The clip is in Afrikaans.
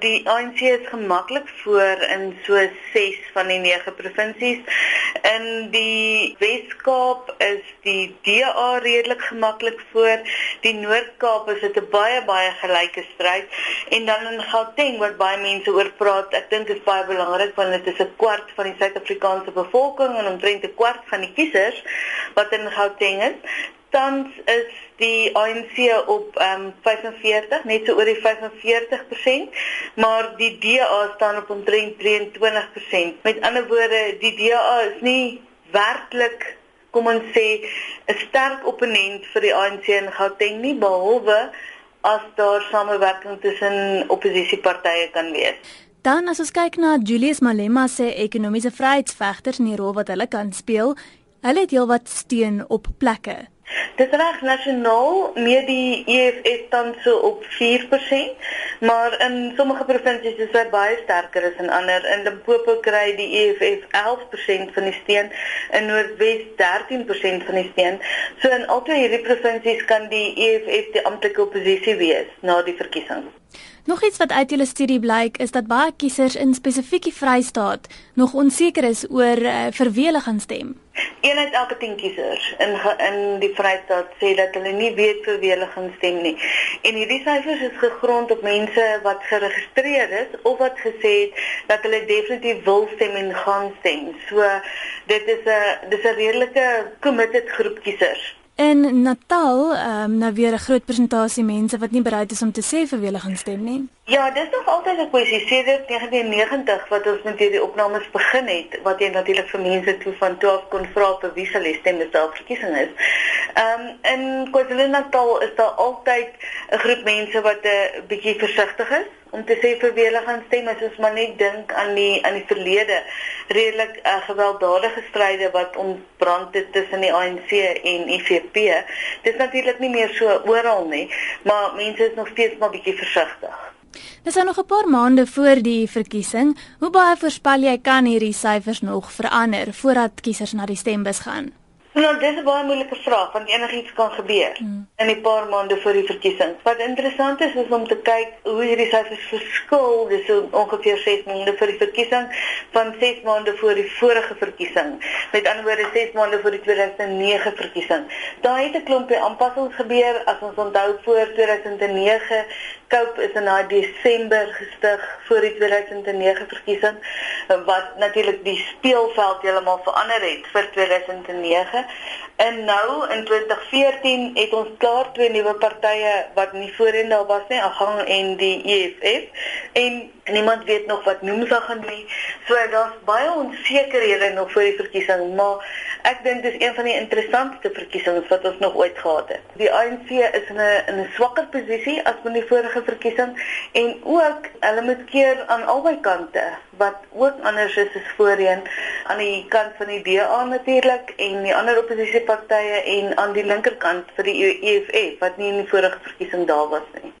Die ANC is gemaklik voor in so 6 van die 9 provinsies. In die Wes-Kaap is die DA redelik gemaklik voor. Die Noord-Kaap is dit 'n baie baie gelyke stryd en dan in Gauteng wat baie mense oor praat. Ek dink dit is baie belangrik want dit is 'n kwart van die Suid-Afrikaanse bevolking en omtrent 'n kwart van die kiesers wat in Gauteng is tans is die ANC op ehm um, 45, net so oor die 45%, maar die DA staan op omtrent 23%. Met ander woorde, die DA is nie werklik kom ons sê 'n sterk opponent vir die ANC in Gauteng nie behalwe as daar samewerking tussen oppositiepartye kan wees. Dan as ons kyk na Julius Malema se ekonomiese vryheidsvegters en die rol wat hulle kan speel, hulle het heelwat steun op plekke. Dis reg nasionaal meer die EFF dan so op 4%, maar in sommige provinsies is dit baie sterker as in ander. In Limpopo kry die EFF 11% van die steun, in Noordwes 13% van die steun. So in albei hierdie provinsies kan die EFF die amptelike oppositie wees na die verkiesing. Nog iets wat uit julle studie blyk is dat baie kiesers in spesifieke Vrystaat nog onseker is oor uh, vir wie hulle gaan stem. Een uit elke 10 kiesers in in die Vrystaat sê dat hulle nie weet vir wie hulle gaan stem nie. En hierdie syfers is gegrond op mense wat geregistreer is of wat gesê het dat hulle definitief wil stem en gaan stem. So dit is 'n dis 'n redelike committed groep kiesers. In Natal, ehm um, nou weer 'n groot persentasie mense wat nie bereid is om te sê vir wie hulle gaan stem nie. Ja, dis nog altyd 'n kwessie. Sedert 1990 wat ons met hierdie opnames begin het, wat jy natuurlik vir mense toe van 12 kon vra vir wie hulle stem as daar verkiesing is. Ehm um, in KwaZulu-Natal is daar altyd 'n groep mense wat 'n bietjie versigtig is om te sê vir wie hulle gaan stem as ons maar net dink aan die aan die verlede redelik uh, gewelddadige stryde wat ontbrand het tussen die ANC en IFP. Dis natuurlik nie meer so oral nie, maar mense is nog steeds maar bietjie versigtig. Dis nou nog 'n paar maande voor die verkiesing. Hoe baie voorspel jy kan hierdie syfers nog verander voordat kiesers na die stembus gaan? Nou, dis 'n baie moeilike vraag want enigiets kan gebeur hmm. in die paar maande voor die verkiesing. Wat interessant is is om te kyk hoe hierdie syfers verskil, dis so ongeveer 6 maande voor die verkiesing van 6 maande voor die vorige verkiesing. Met ander woorde 6 maande voor die 2009 verkiesing. Daar het 'n klompie aanpassings gebeur as ons onthou voor 2009 Cope is in daai Desember gestig voor die 2009 verkiesing wat natuurlik die speelveld heeltemal verander het vir 2009. En nou in 2014 het ons klaar twee nuwe partye wat nie voorheen daar was nie, Agang en die EFF en niemand weet nog wat noem sy gaan doen. So daar's baie onsekerhede nog voor die verkiesing, maar ek dink dis een van die interessantste verkiesings wat ons nog ooit gehad het. Die ANC is in 'n in 'n swakker posisie as met die vorige verkiesing en ook hulle moet keer aan albei kante wat ook anders is as voorheen aan die kant van die DA natuurlik en die ander oppositiepartye en aan die linkerkant vir die EFF wat nie in die vorige verkiesing daar was nie.